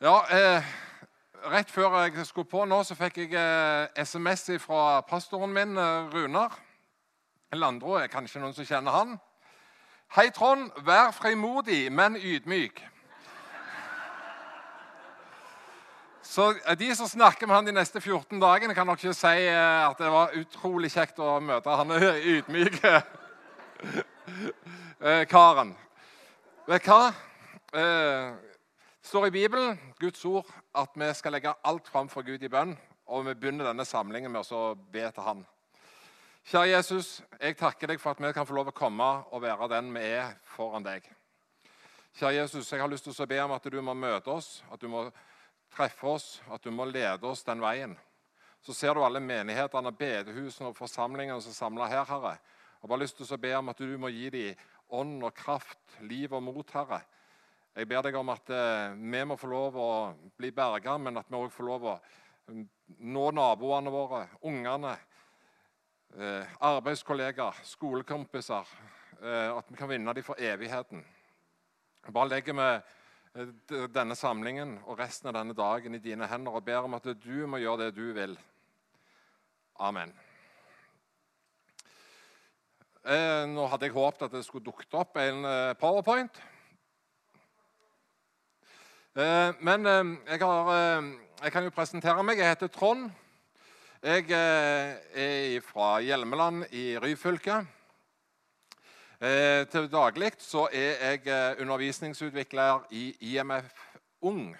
Ja, eh, Rett før jeg skulle på nå, så fikk jeg eh, SMS fra pastoren min, eh, Runar Landro. Er kanskje noen som kjenner han? Hei, Trond. Vær frimodig, men ydmyk. Så eh, De som snakker med han de neste 14 dagene, kan nok ikke si eh, at det var utrolig kjekt å møte han ydmyke karen. Vet du hva? Det står i Bibelen, Guds ord, at vi skal legge alt fram for Gud i bønn. Og vi begynner denne samlingen med å be til Han. Kjære Jesus, jeg takker deg for at vi kan få lov å komme og være den vi er foran deg. Kjære Jesus, jeg har lyst til å be om at du må møte oss, at du må treffe oss, at du må lede oss den veien. Så ser du alle menighetene, bedehusene og forsamlingene som er samla her, Herre. Jeg har bare lyst til å be om at du må gi dem ånd og kraft, liv og mot, Herre jeg ber deg om at eh, vi må få lov å bli berga, men at vi òg får lov å mm, nå naboene våre, ungene, eh, arbeidskollegaer, skolekompiser. Eh, at vi kan vinne dem for evigheten. Bare legger vi denne samlingen og resten av denne dagen i dine hender og ber om at du må gjøre det du vil. Amen. Nå hadde jeg håpet at det skulle dukket opp en powerpoint. Eh, men eh, jeg, har, eh, jeg, kan jo presentere meg. Jeg heter Trond. Jeg er fra Hjelmeland i Ryfylke. Til daglig så er jeg undervisningsutvikler i IMF Ung.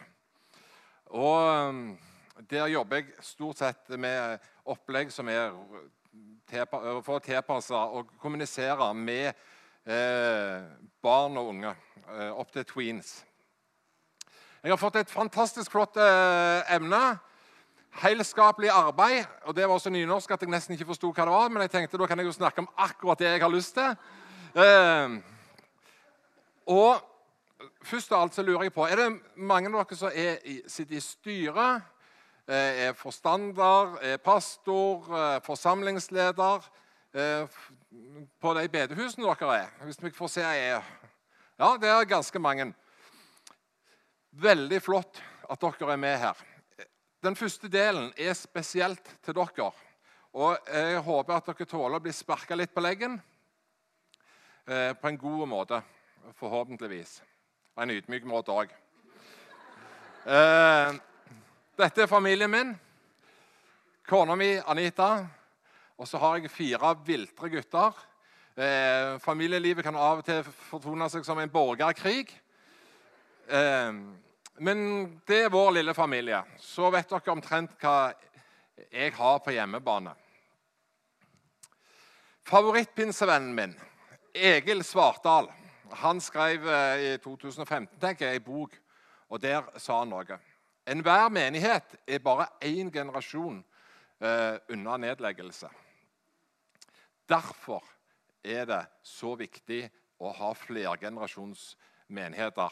Og der jobber jeg stort sett med opplegg som er for å tilpasse og kommunisere med barn og unge opp til tweens. Jeg har fått et fantastisk flott eh, emne. Helskapelig arbeid. og Det var så nynorsk at jeg nesten ikke forsto hva det var. Men jeg tenkte da kan jeg jo snakke om akkurat det jeg har lyst til. Eh, og Først av alt så lurer jeg på, Er det mange av dere som er, sitter i styret, eh, er forstander, er pastor, eh, forsamlingsleder eh, på de bedehusene dere er? Hvis vi får se er, Ja, det er ganske mange. Veldig flott at dere er med her. Den første delen er spesielt til dere. Og Jeg håper at dere tåler å bli sparka litt på leggen eh, på en god måte. Forhåpentligvis. Og en ydmyk måte òg. Eh, dette er familien min. Kona mi Anita. Og så har jeg fire viltre gutter. Eh, familielivet kan av og til fortone seg som en borgerkrig. Eh, men det er vår lille familie. Så vet dere omtrent hva jeg har på hjemmebane. Favorittpinsevennen min, Egil Svartdal, han skrev eh, i 2015 tenker jeg, en bok, og der sa han noe. Enhver menighet er bare én generasjon eh, unna nedleggelse. Derfor er det så viktig å ha flergenerasjonsmenigheter.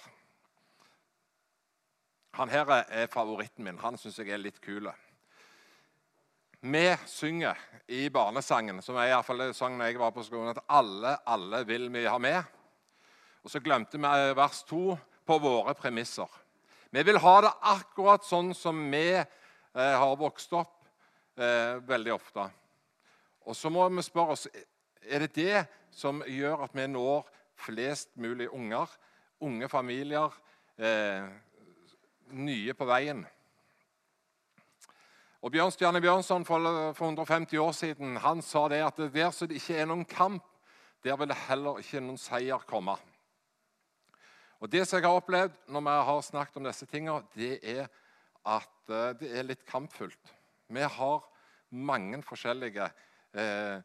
Han her er favoritten min. Han syns jeg er litt kul. Vi synger i barnesangen, som er i fall sangen jeg var på skolen, at alle, alle vil vi ha med. Og så glemte vi vers to på våre premisser. Vi vil ha det akkurat sånn som vi eh, har vokst opp eh, veldig ofte. Og så må vi spørre oss er det det som gjør at vi når flest mulig unger, unge familier, eh, nye på veien. Og Bjørnstjerne Bjørnson for, 150 år siden han sa det at der som det ikke er noen kamp, der vil det heller ikke noen seier komme. Og Det som jeg har opplevd når vi har snakket om disse tingene, det er at eh, det er litt kampfullt. Vi har mange forskjellige eh,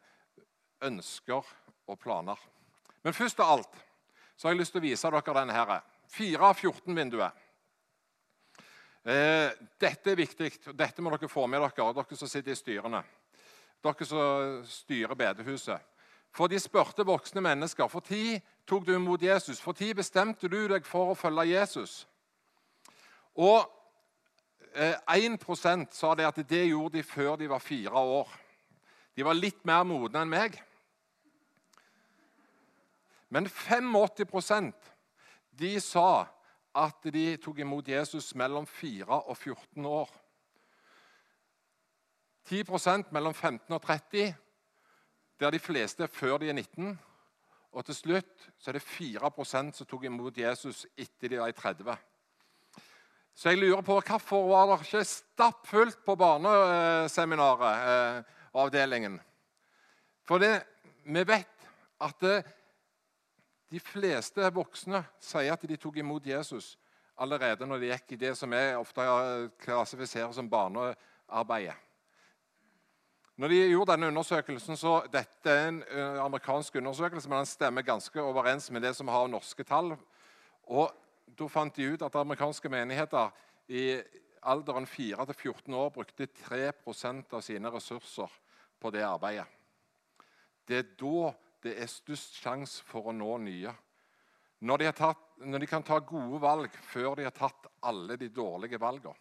ønsker og planer. Men først av alt så har jeg lyst til å vise dere denne. her. 4 av 14-vinduet. Eh, dette er viktig. Dette må dere få med dere, dere som sitter i styrene. Dere som styrer bedehuset. For de spurte voksne mennesker for tid tok du imot Jesus. For tid bestemte du deg for å følge Jesus. Og eh, 1 sa det at det gjorde de før de var fire år. De var litt mer modne enn meg. Men 85% de sa at de tok imot Jesus mellom 4 og 14 år. 10% mellom 15 og 30, der de fleste er før de er 19. Og til slutt så er det 4% som tok imot Jesus etter de var i 30. Så jeg lurer på hvorfor var det ikke stappfullt på barneseminaret, eh, avdelingen? For vi vet at det, de fleste voksne sier at de tok imot Jesus allerede når de gikk i det som jeg ofte klassifiserer som barnearbeidet. Når de gjorde denne undersøkelsen, så Dette er en amerikansk undersøkelse, men den stemmer ganske overens med det som har norske tall. Og Da fant de ut at amerikanske menigheter i alderen 4 14 år brukte 3% av sine ressurser på det arbeidet. Det er da det er størst sjanse for å nå nye. Når de, tatt, når de, kan ta gode valg før de har tatt alle de dårlige valgene.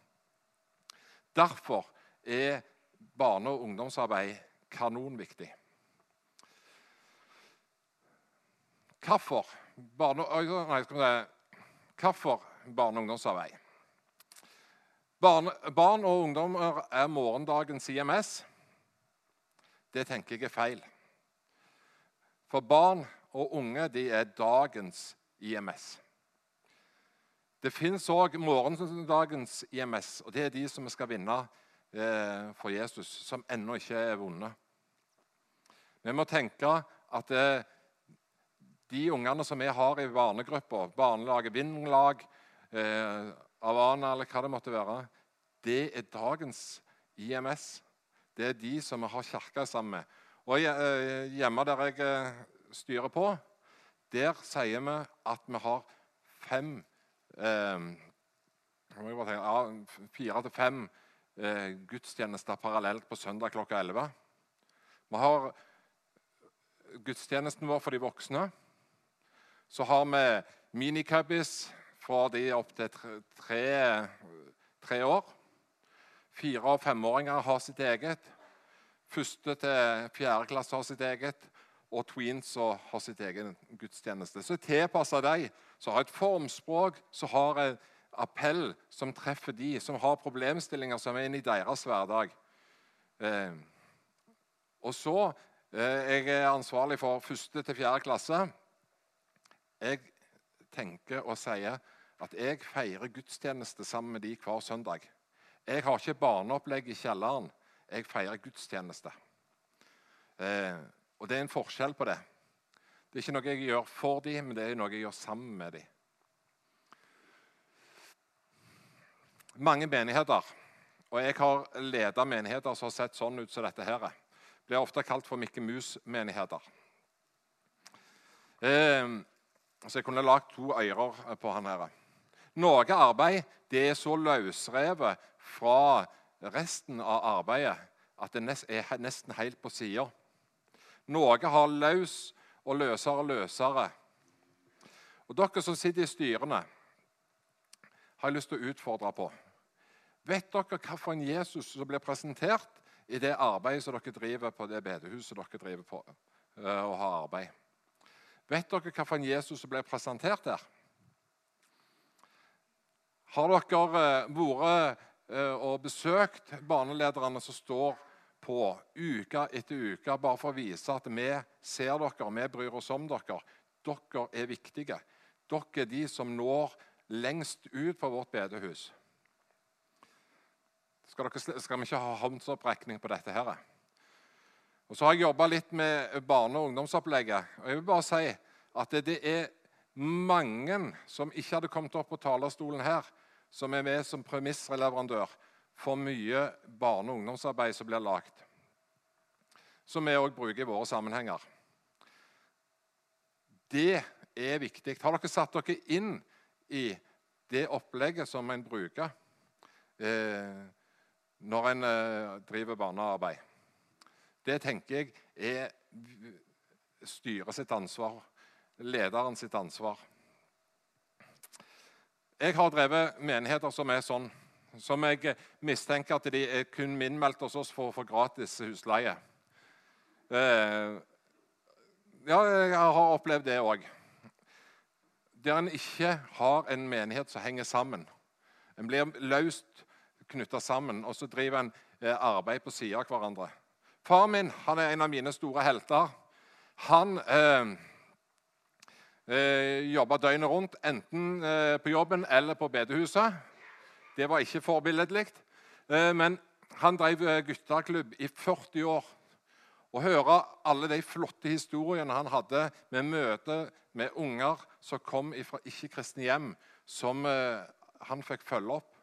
Derfor er barne- og ungdomsarbeid kanonviktig. Hvorfor barne, og ungdomsarbeid? Barn, barn og ungdommer er morgendagens IMS. Det tenker jeg er feil. For barn og unge de er dagens IMS. Det fins òg morgendagens IMS, og det er de som vi skal vinne eh, for Jesus, som ennå ikke er vunnet. Vi må tenke at eh, de ungene som vi har i barnegruppa, barnelaget, Vindlag, eh, Avana eller hva det måtte være, det er dagens IMS. Det er de som vi har kirka sammen med. Og eh, Hjemme der jeg eh, styrer på, der sier vi at vi har fem eh, Fire til fem eh, gudstjenester parallelt på søndag klokka 11. Vi har gudstjenesten vår for de voksne. Så har vi minicubbies for de opp til tre, tre år. Fire- og femåringer har sitt eget. Første til fjerde klasse har sitt eget. Og tweens har sitt egen gudstjeneste. Så tilpasser dem som har et formspråk, som har et appell som treffer de som har problemstillinger som er inne i deres hverdag. Eh, og så eh, Jeg er ansvarlig for første til fjerde klasse. Jeg tenker og sier at jeg feirer gudstjeneste sammen med de hver søndag. Jeg har ikke barneopplegg i kjelleren. Jeg feirer gudstjeneste. Eh, og det er en forskjell på det. Det er ikke noe jeg gjør for dem, men det er noe jeg gjør sammen med dem. mange menigheter, og jeg har ledet menigheter som har sett sånn ut som dette her, blir ofte kalt for Mikke Mus-menigheter. Eh, så jeg kunne lagd to ører på han her. Noe arbeid det er så løsrevet fra resten av arbeidet at det er nesten helt på sida. Noe har løs og løsere og løsere. Og Dere som sitter i styrene, har jeg lyst til å utfordre på. Vet dere hvilken Jesus som blir presentert i det arbeidet som dere driver på det bedehuset dere driver på eh, og har arbeid? Vet dere hvilken Jesus som blir presentert der? Har dere eh, vært og besøkt barnelederne som står på uke etter uke, bare for å vise at vi ser dere, vi bryr oss om dere. Dere er viktige. Dere er de som når lengst ut på vårt bedehus. Skal, dere, skal vi ikke ha håndsopprekning på dette? her? Og Så har jeg jobba litt med barne- og ungdomsopplegget. og jeg vil bare si at det, det er mange som ikke hadde kommet opp på talerstolen her, som er med som premissleverandør for mye barne- og ungdomsarbeid som blir lagd. Som vi òg bruker i våre sammenhenger. Det er viktig. Har dere satt dere inn i det opplegget som en bruker eh, når en eh, driver barnearbeid. Det tenker jeg er styret sitt ansvar, lederen sitt ansvar. Jeg har drevet menigheter som er sånn, som jeg mistenker at de er kun innmeldt hos oss for å få gratis husleie. Eh, ja, jeg har opplevd det òg. der en ikke har en menighet som henger sammen. En blir løst knytta sammen, og så driver en eh, arbeid på sida av hverandre. Far min han er en av mine store helter. Han eh, eh, jobba døgnet rundt, enten eh, på jobben eller på bedehuset. Det var ikke forbilledlig. Eh, men han drev eh, gutteklubb i 40 år. Å høre alle de flotte historiene han hadde med møte med unger som kom fra ikke-kristne hjem, som eh, han fikk følge opp.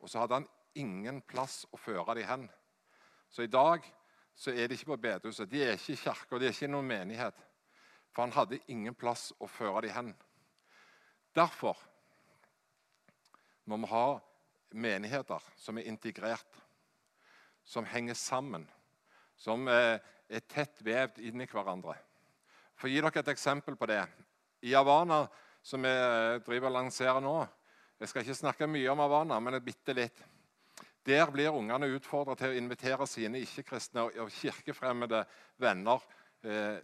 Og så hadde han ingen plass å føre dem hen. Så i dag så er de ikke på bedehuset, de er ikke i kirka, de er ikke i noen menighet. For han hadde ingen plass å føre dem hen. Derfor må vi ha menigheter som er integrert, som henger sammen, som er tett vevd inn i hverandre. For å gi dere et eksempel på det. I Havana, som vi driver og lanserer nå Jeg skal ikke snakke mye om Havana, men bitte litt. Der blir ungene utfordra til å invitere sine ikke-kristne og kirkefremmede venner eh,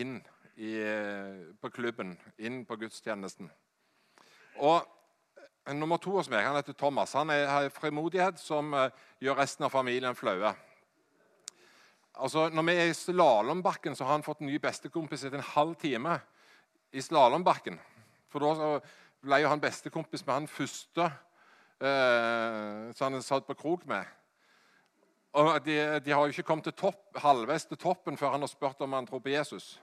inn i, på klubben, inn på gudstjenesten. Og Nummer to hos meg han heter Thomas. Han har frimodighet som uh, gjør resten av familien flaue. Altså, når vi er i slalåmbakken, har han fått en ny bestekompis etter en halv time. i slalåmbakken. For da ble jo han bestekompis med han første uh, som han satt på krok med. Og de, de, har jo ikke kommet til topp, halvveis til toppen før han har spurt om han tror på Jesus.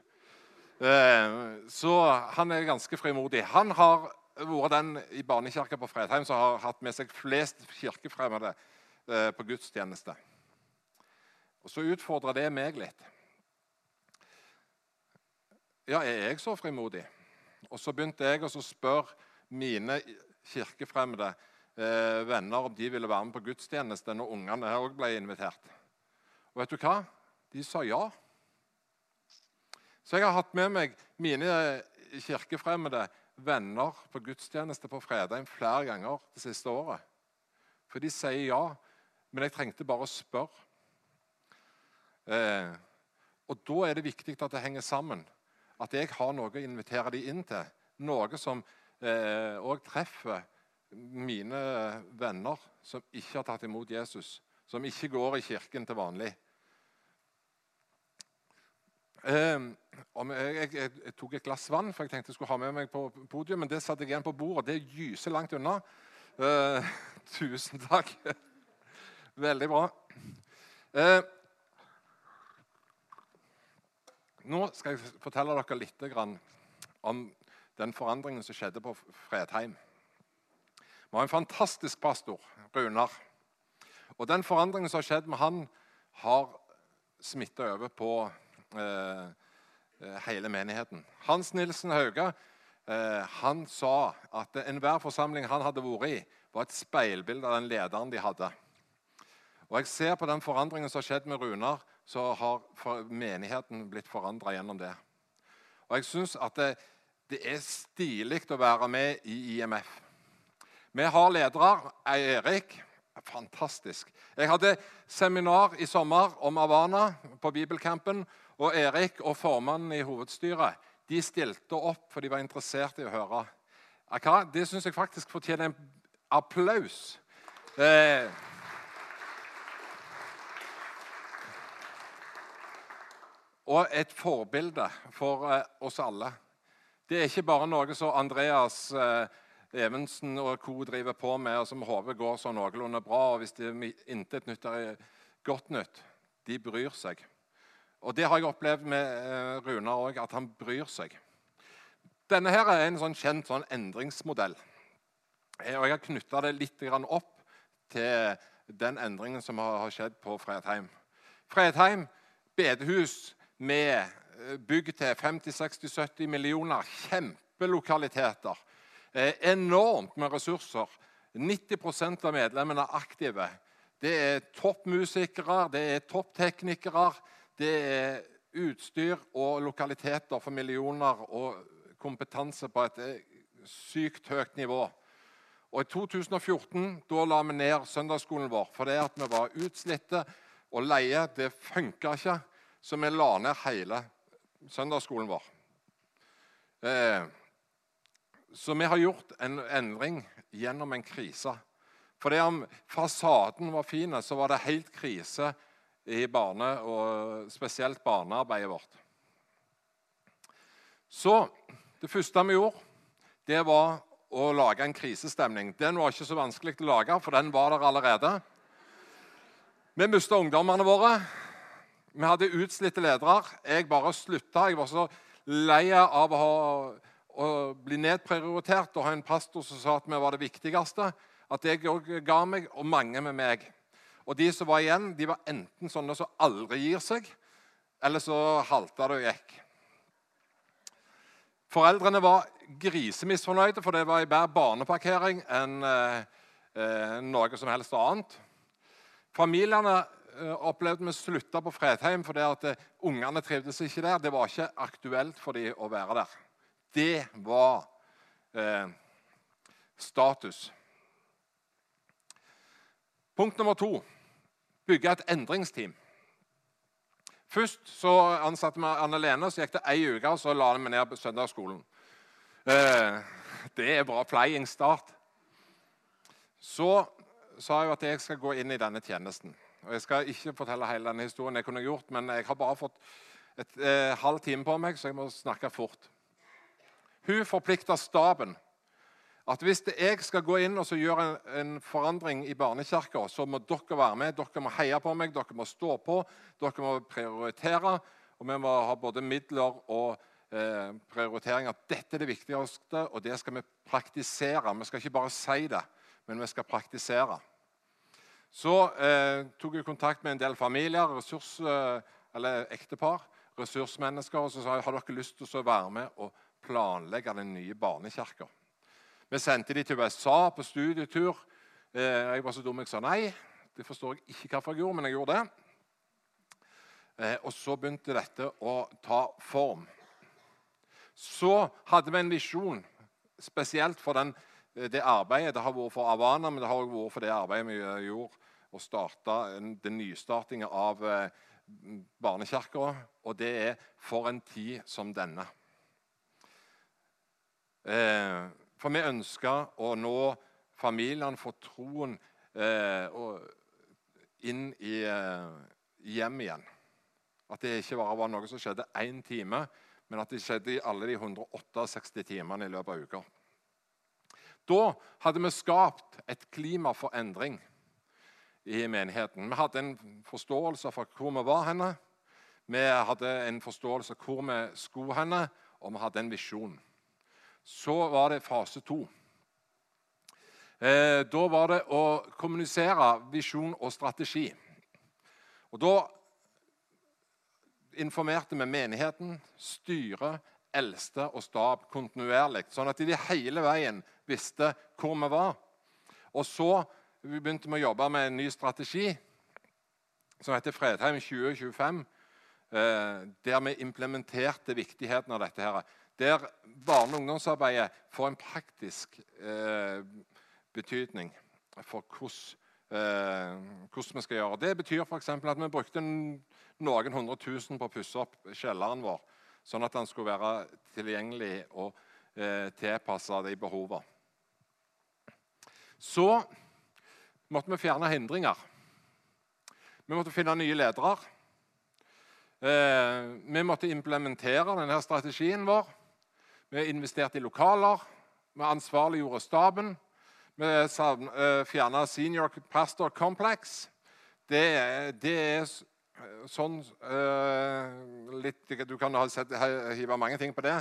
Uh, så han er ganske frimodig. Han har vært den i barnekirka på Fredheim som har hatt med seg flest kirkefremmede eh, på gudstjeneste. Og Så utfordrer det meg litt. Ja, er jeg så frimodig? Og Så begynte jeg å spørre mine kirkefremmede eh, venner om de ville være med på gudstjeneste når ungene òg ble invitert. Og vet du hva? De sa ja. Så jeg har hatt med meg mine kirkefremmede venner på gudstjeneste på Fredheim flere ganger det siste året. For de sier ja, men jeg trengte bare å spørre. Eh, og da er det viktig at det henger sammen. At jeg har noe å invitere dem inn til. Noe som òg eh, treffer mine venner som ikke har tatt imot Jesus. Som ikke går i kirken til vanlig. Eh, jeg, jeg, jeg, tok et glass vann, for jeg tenkte jeg skulle ha med meg på podiet. men det satte jeg igjen på bordet. Det gyser langt unna. Eh, tusen takk. Veldig bra. Eh, nå skal jeg fortelle dere litt om den forandringen som skjedde på Fredheim. Vi har en fantastisk pastor, Runar. Og Den forandringen som har skjedd med han, har smitta over på hele menigheten. Hans Nilsen Hauge eh, han sa at enhver forsamling han hadde vært i, var et speilbilde av den lederen de hadde. Og Jeg ser på den forandringen som har skjedd med Runar, så har menigheten blitt forandra gjennom det. Og jeg syns at det, det er stilig å være med i IMF. Vi har ledere. Erik fantastisk. Jeg hadde seminar i sommer om Havana på bibelcampen. Og Erik og formannen i hovedstyret de stilte opp, for de var interessert i å høre. Det syns jeg faktisk fortjener en applaus. Eh, og et forbilde for eh, oss alle. Det er ikke bare noe som Andreas eh, Evensen og co. driver på med, og som hodet går så noenlunde bra. og Hvis det intet nytt er godt nytt De bryr seg. Og Det har jeg opplevd med eh, Runar òg, at han bryr seg. Denne her er en sånn kjent sånn endringsmodell. Eh, og Jeg har knytta det litt opp til den endringen som har skjedd på Fredheim. Fredheim bedehus med eh, bygg til 50-60-70 millioner. Kjempelokaliteter. Enormt med ressurser. 90 av medlemmene er aktive. Det er toppmusikere, det er toppteknikere det er utstyr og lokaliteter for millioner og kompetanse på et eh, sykt høyt nivå. Og I 2014 da la vi ned søndagsskolen vår fordi at vi var utslitte og leie. Det funka ikke, så vi la ned hele søndagsskolen vår. Eh, så vi har gjort en endring gjennom en krise. For det om fasaden var fin, så var det helt krise i barne, og spesielt barnearbeidet vårt. Så det første vi gjorde, det var å lage en krisestemning. Den var ikke så vanskelig å lage, for den var der allerede. Vi mista ungdommene våre. Vi hadde utslitte ledere. Jeg bare slutta. Jeg var så lei av å, ha, å bli nedprioritert og ha en pastor som sa at vi var det viktigste. At jeg òg ga meg, og mange med meg. Og de som var igjen, de var enten sånne som aldri gir seg, eller så halta det og gikk. Foreldrene var grisemisfornøyde, for det var i bedre barneparkering enn eh, eh, noe som helst annet. Familiene eh, opplevde vi slutta på Fredheim fordi at eh, ungene trivdes ikke der. Det var ikke aktuelt for dem å være der. Det var eh, status. Punkt nummer to bygge et endringsteam. Først så ansatte vi Anne Lene, så gikk det ei uke, og så la vi ned søndagsskolen. Eh, det er bra playing start. Så sa jeg at jeg skal gå inn i denne tjenesten. Og Jeg skal ikke fortelle hele denne historien, jeg kunne gjort, men jeg har bare fått et eh, halv time på meg, så jeg må snakke fort. Hun forplikta staben at hvis jeg skal gå inn og gjøre en, en, forandring i barnekirka, så må dere være med. Dere må heie på meg, dere må stå på, dere må prioritere. Og vi må ha både midler og eh, prioritering. Dette er det viktigste, og det skal vi praktisere. Vi skal ikke bare si det, men vi skal praktisere. Så eh, tok jeg kontakt med en del familier, ressurs, eh, eller ektepar, ressursmennesker, og så sa jeg har dere lyst til å være med og planlegge den nye barnekirka. Vi sendte de til USA på studietur. Eh, jeg var så dum jeg sa nei. Det forstår jeg ikke hvorfor jeg gjorde, men jeg gjorde det. Eh, og så begynte dette å ta form. Så hadde vi en visjon, spesielt for den, eh, det arbeidet. Det har vært for Avana, men det har også vært for det arbeidet vi gjorde og starta den nystartinga av barnekirka. Og det er for en tid som denne. Eh, for vi ønsker å nå familiene for troen eh, inn i eh, hjem igjen. At det ikke bare var noe som skjedde én time, men at det skjedde i alle de 168 timene i løpet av uka. Da hadde vi skapt et klima for endring i menigheten. Vi hadde en forståelse for hvor vi var henne. Vi hadde en forståelse for hvor vi skulle henne, og vi hadde en visjon. Så var det fase to. Eh, da var det å kommunisere visjon og strategi. Og Da informerte vi menigheten, styret, eldste og stab kontinuerlig. Sånn at de hele veien visste hvor vi var. Og så begynte vi å jobbe med en ny strategi som heter Fredheim 2025. Eh, der vi implementerte viktigheten av dette. her der barne- og ungdomsarbeidet får en praktisk eh, betydning for hvordan, eh, vi skal gjøre. Det betyr f.eks. at vi brukte noen hundre tusen på å pusse opp kjelleren vår, sånn at den skulle være tilgjengelig og eh, tilpassa de behovene. Så måtte vi fjerne hindringer. Vi måtte finne nye ledere. Eh, vi måtte implementere denne strategien vår. Vi investerte i lokaler. Vi ansvarliggjorde staben. Vi eh, fjerna Senior Pastor Complex. Det, det er sånn uh, litt, Du kan ha sett, hive mange ting på det.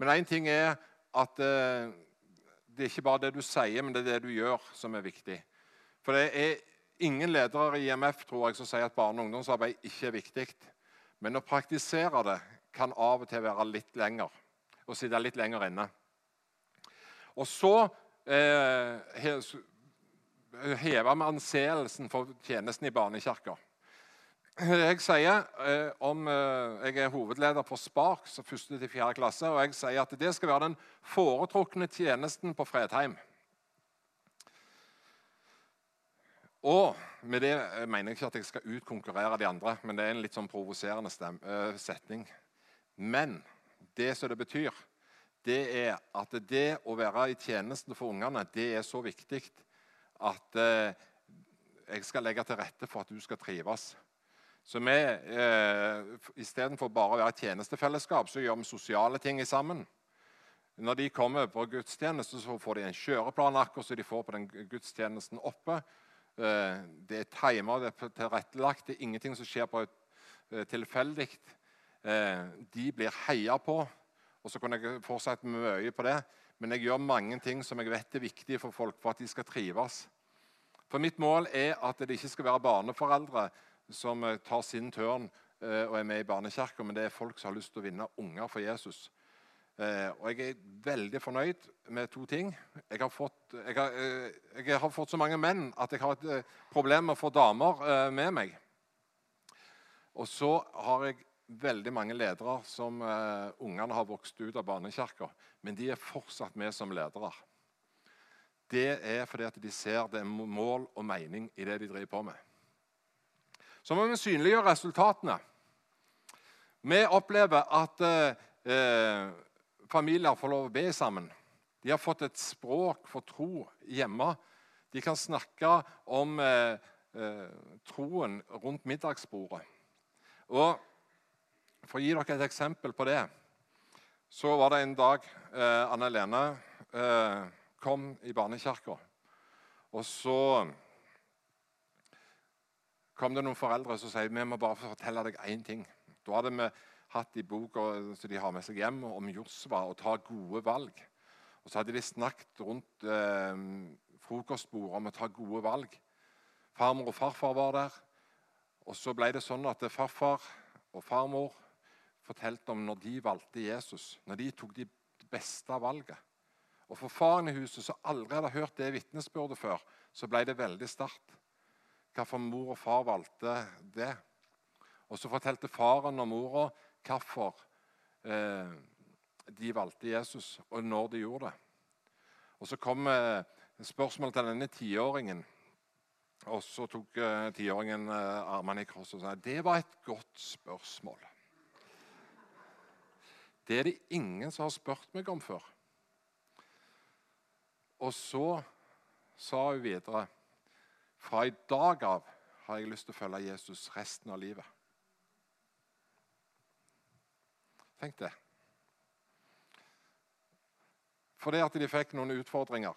Men én ting er at uh, det er ikke bare det du sier, men det er det du gjør, som er viktig. For det er ingen ledere i IMF tror jeg, som sier at barne- og ungdomsarbeid ikke er viktig. Men å praktisere det kan av og til være litt lenger og sitte litt lenger inne. Og så eh, hever vi anseelsen for tjenesten i barnekirka. Jeg sier eh, om eh, jeg er hovedleder for Spark, så første til fjerde klasse, og jeg sier at det skal være den foretrukne tjenesten på Fredheim. Og med det eh, mener jeg ikke at jeg skal utkonkurrere de andre, men det er en litt sånn provoserende setning. Men det som det betyr, det er at det å være i tjenesten for ungene det er så viktig at eh, jeg skal legge til rette for at du skal trives. Så vi, eh, Istedenfor bare å være tjenestefellesskap, så gjør vi sosiale ting sammen. Når de kommer på gudstjeneste, så får de en kjøreplan akkurat som de får på den gudstjenesten oppe. Eh, det er timer, det er tilrettelagt, det er ingenting som skjer på et eh, tilfeldig. Eh, de blir heia på. Og så kunne jeg fortsatt mye på det. Men jeg gjør mange ting som jeg vet er viktige for folk for at de skal trives. For mitt mål er at det ikke skal være barneforeldre som eh, tar sin tørn eh, og er med i barnekirka, men det er folk som har lyst til å vinne unger for Jesus. Og jeg er veldig fornøyd med to ting. Jeg har fått, jeg har, jeg har fått så mange menn at jeg har et problem med å få damer med meg. Og så har jeg veldig mange ledere som uh, ungene har vokst ut av barnekirka, men de er fortsatt med som ledere. Det er fordi at de ser det er mål og mening i det de driver på med. Så må vi synliggjøre resultatene. Vi opplever at eh, familier får lov å be sammen. De har fått et språk for tro hjemme. De kan snakke om uh, troen rundt middagsbordet. Og for å gi dere et eksempel på det, så var det en dag eh, Anne Lene eh, kom i barnekirka. Og så kom det noen foreldre som sier vi må bare fortelle deg én ting. Da hadde vi hatt i boka som de har med seg hjem, om Josva å ta gode valg. Og så hadde de snakket rundt eh, frokostbordet om å ta gode valg. Farmor og farfar var der. Og så ble det sånn at farfar og farmor fortalte om når de valgte Jesus, når de tok de beste valget. Og For faren i huset, som aldri hadde hørt det vitnesbyrdet før, så ble det veldig sterkt. Hvorfor mor og far valgte det. Og Så fortalte faren og mora hvorfor eh, de valgte Jesus, og når de gjorde det. Og Så kom eh, spørsmålet til denne tiåringen. Og så tok eh, tiåringen eh, armene i kors og sa det var et godt spørsmål. Det er det ingen som har spurt meg om før. Og så sa hun videre Fra i dag av har jeg lyst til å følge Jesus resten av livet. Tenk det. Fordi at de fikk noen utfordringer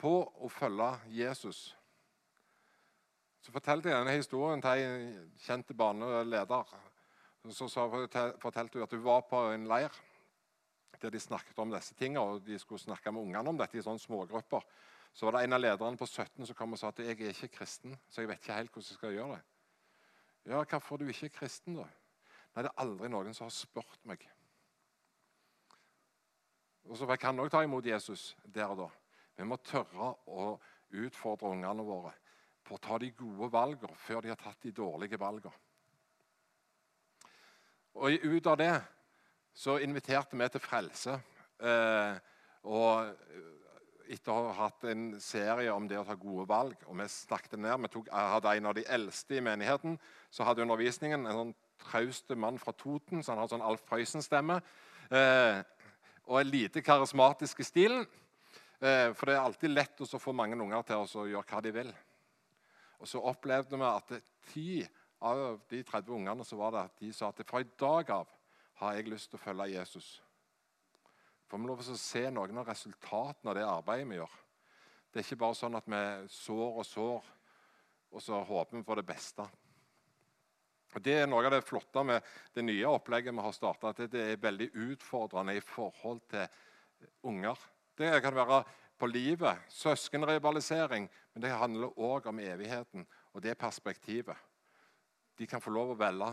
på å følge Jesus. Så fortalte jeg denne historien til en kjent barneleder så, så fortalte hun at hun var på en leir der de snakket om disse tingene, og de skulle snakke med ungene om dette i sånne smågrupper. Så var det en av lederne på 17 som kom og sa at jeg er ikke kristen, så jeg vet ikke helt hvordan jeg skal gjøre det. Ja, Hvorfor er du ikke kristen, da? Nei, det er aldri noen som har spurt meg. Og Så fikk han òg ta imot Jesus der og da. Vi må tørre å utfordre ungene våre på å ta de gode valgene før de har tatt de dårlige valgene. Og ut av det så inviterte vi til frelse. Eh, og etter å ha hatt en serie om det å ta gode valg, og vi snakket ned Vi tok, hadde en av de eldste i menigheten som hadde undervisningen. En sånn traust mann fra Toten, så han har sånn Alf Prøysen-stemme. Eh, og er lite karismatisk i stilen. Eh, for det er alltid lett å få mange unger til å gjøre hva de vil. Og så opplevde vi at ti av de 30 ungene så var det at de sa at fra i dag av har jeg lyst til å følge Jesus. Får vi lov til å se noen av resultatene av det arbeidet vi gjør. Det er ikke bare sånn at vi sår og sår, og så håper vi på det beste. Og Det er noe av det flotte med det nye opplegget vi har starta. At det er veldig utfordrende i forhold til unger. Det kan være på livet, søskenrivalisering, men det handler òg om evigheten og det perspektivet de kan få lov å velge.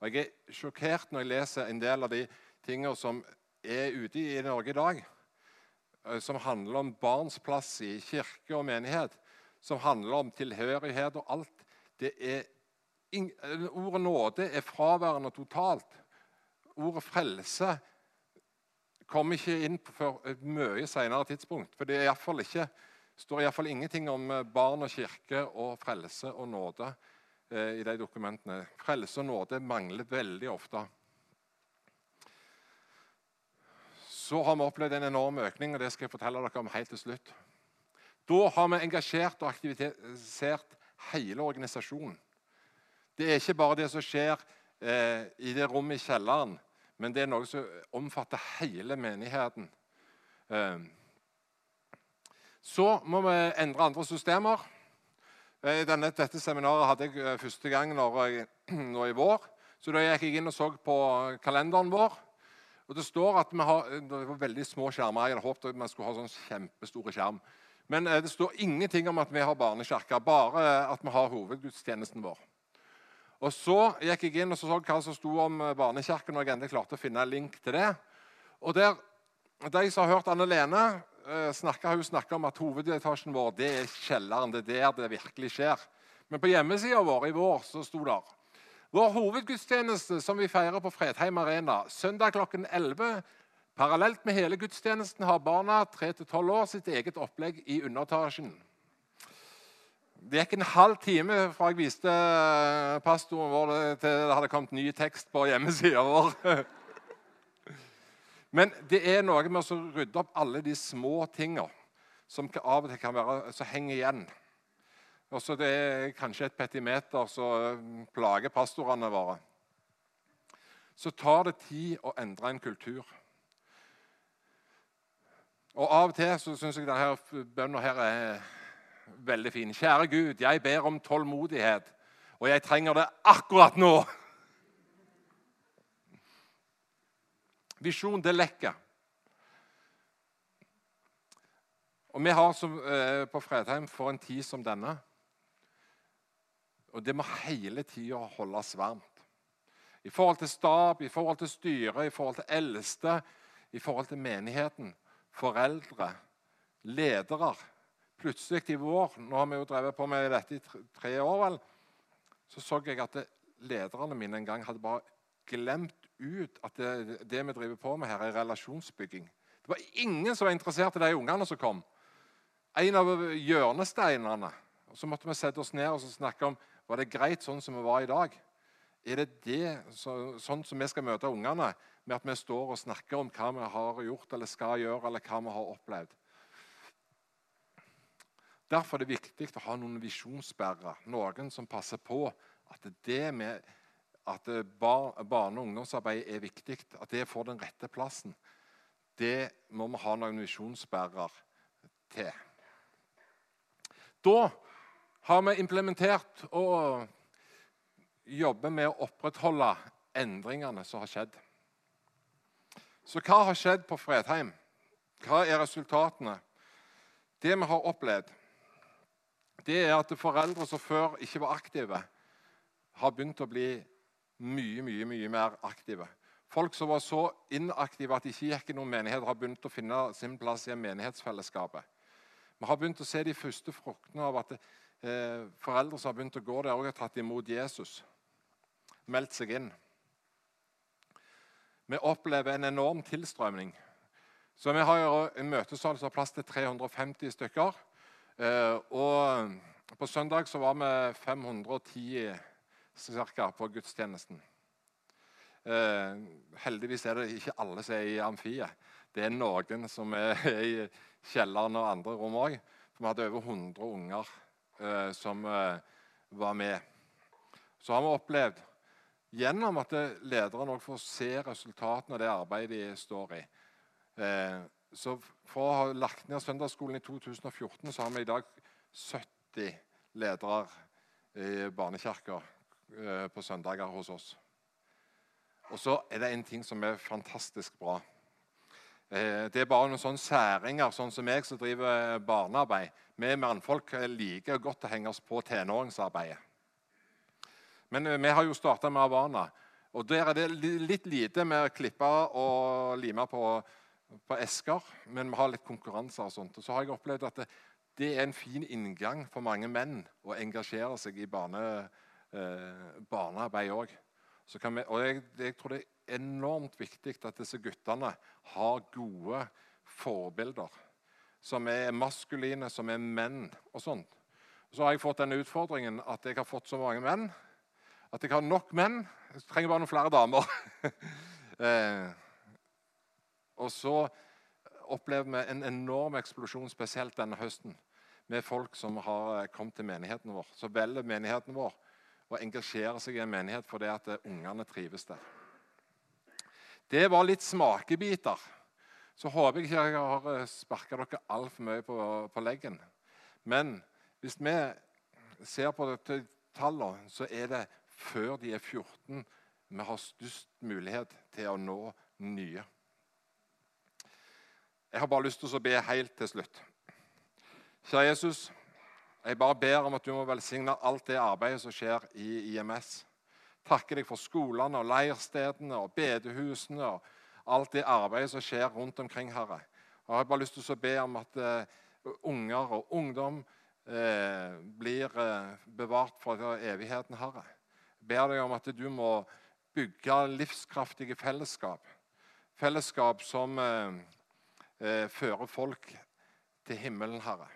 Og Jeg er sjokkert når jeg leser en del av de tingene som er ute i Norge i dag. Eh, som handler om barns plass i kirke og menighet. Som handler om tilhørighet og alt. Det er, ordet nåde er fraværende totalt. Ordet frelse kommer ikke inn før et mye senere tidspunkt. For det er i ikke, står iallfall ingenting om eh, barn og kirke og frelse og nåde Eh, i de dokumentene. Frelse og nåde mangler veldig ofte. så har vi opplevd en enorm økning, og det skal jeg fortelle dere om helt til slutt. Da har vi engasjert og aktivisert hele organisasjonen. Det er ikke bare det som skjer eh, i det rommet i kjelleren, men det er noe som omfatter hele menigheten. Eh, så må vi endre andre systemer. Eh, denne, dette seminaret hadde jeg eh, første gang jeg, nå i vår. Så da gikk jeg inn og så på kalenderen vår. Og Det står at vi har det var veldig små skjermer. Jeg hadde håpet at vi skulle ha sånn kjempestore skjerm. Men det står ingenting om at vi har barnekirke, bare at vi har hovedgudstjenesten vår. Og Så gikk jeg inn og så, så hva som sto om barnekirken, og jeg endelig klarte å finne en link til det. Og der, De som har hørt Anne Lene Snakket, hun snakka om at hovedetasjen vår det er kjelleren. Det er der det virkelig skjer. Men på hjemmesida vår i vår så sto det vår hovedgudstjeneste som vi feirer på Fredheim Arena søndag klokken 11. Parallelt med hele gudstjenesten har barna 3-12 år sitt eget opplegg i underetasjen. Det gikk en halv time fra jeg viste pastoren vår til det hadde kommet ny tekst på hjemmesida vår. Men det er noe med å rydde opp alle de små tinga som av og til kan være, som henger igjen. Også det er kanskje et petimeter som mm, plager pastorene våre. Så tar det tid å endre en kultur. Og Av og til så syns jeg denne her er veldig fin. Kjære Gud, jeg ber om tålmodighet, og jeg trenger det akkurat nå. Visjon, det lekker. Og vi har som, eh, på Fredheim for en tid som denne Og det må hele tida holdes varmt. I forhold til stab, i forhold til styre, i forhold til eldste, i forhold til menigheten, foreldre, ledere. Plutselig i vår nå har vi jo drevet på med dette i tre år, vel, så så jeg at lederne mine en gang hadde bare glemt ut at det, det, vi driver på med her, er relasjonsbygging. Det var ingen som var interessert i de ungene som kom. En av hjørnesteinene. Og Så måtte vi sette oss ned og snakke om var det greit sånn som vi var i dag. Er det det, så, sånn som vi skal møte ungene, med at vi står og snakker om hva vi har gjort eller skal gjøre, eller hva vi har opplevd? Derfor er det viktig å ha noen visjonssperrer, noen som passer på at det vi at eh, barne- og ungdomsarbeid er viktig, at det får den rette plassen, det må vi ha noen visjonsbærere til. Da har vi implementert og jobber med å opprettholde endringene som har skjedd. Så hva har skjedd på Fredheim? Hva er resultatene? Det vi har opplevd, det er at foreldre som før ikke var aktive, har begynt å bli mye, mye, mye mer aktive. Folk som var så inaktive at de ikke gikk i noen menighet, har begynt å finne sin plass i menighetsfellesskapet. Vi har begynt å se de første fruktene av at eh, foreldre som har begynt å gå der, og har tatt imot Jesus. Meldt seg inn. Vi opplever en enorm tilstrømning. Så Vi har en møtesal som har plass til 350 stykker. Eh, og på søndag så var vi 510 cirka, på gudstjenesten. Eh, heldigvis er det ikke alle som er i amfiet. Det er noen som er i kjelleren og andre rom òg. Vi hadde over 100 unger eh, som eh, var med. Så har vi opplevd gjennom at lederne får se resultatene av det arbeidet de står i. Eh, så For å ha lagt ned søndagsskolen i 2014 så har vi i dag 70 ledere i barnekirka på søndager hos oss. Og så er det en ting som er fantastisk bra. Eh, det er bare noen sånne særinger, sånn som meg, som driver barnearbeid. Vi mannfolk liker godt å henge oss på tenåringsarbeidet. Men eh, vi har jo starta med Havana. Og der er det litt lite med å klippe og lime på, på, esker, men vi har litt konkurranser og sånt. Og så har jeg opplevd at det, det er en fin inngang for mange menn å engasjere seg i barnearbeid eh, barnearbeid òg. Og jeg, jeg, tror det er enormt viktig at disse guttene har gode forbilder. Som er maskuline, som er menn og sånt. Så har jeg fått den utfordringen at jeg har fått så mange menn. At jeg har nok menn. Jeg trenger bare noen flere damer. eh, Og så opplever vi en enorm eksplosjon, spesielt denne høsten, med folk som har kommet til menigheten vår. Så velger menigheten vår å engasjere seg i en menighet fordi at ungene trives der. Det var litt smakebiter. Så håper jeg ikke jeg har sparka dere altfor mye på, på leggen. Men hvis vi ser på dette tallene, så er det før de er 14 vi har størst mulighet til å nå nye. Jeg har bare lyst til å be helt til slutt. Kjære Jesus, jeg bare ber om at du må velsigne alt det arbeidet som skjer i IMS. Takker deg for skolene og leirstedene og bedehusene og alt det arbeidet som skjer rundt omkring, Herre. Og jeg har bare lyst til å be om at uh, unger og ungdom uh, blir uh, bevart for evigheten, Herre. Jeg ber deg om at du må bygge livskraftige fellesskap. Fellesskap som eh, fører folk til himmelen, Herre.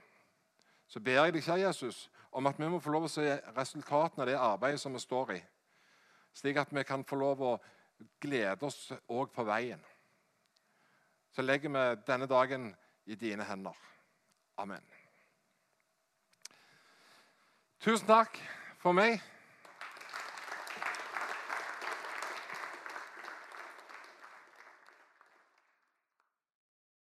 Så ber jeg deg, kjære Jesus, om at vi må få lov å se resultatene av det arbeidet som vi står i, slik at vi kan få lov å glede oss òg på veien. Så legger vi denne dagen i dine hender. Amen. Tusen takk for meg.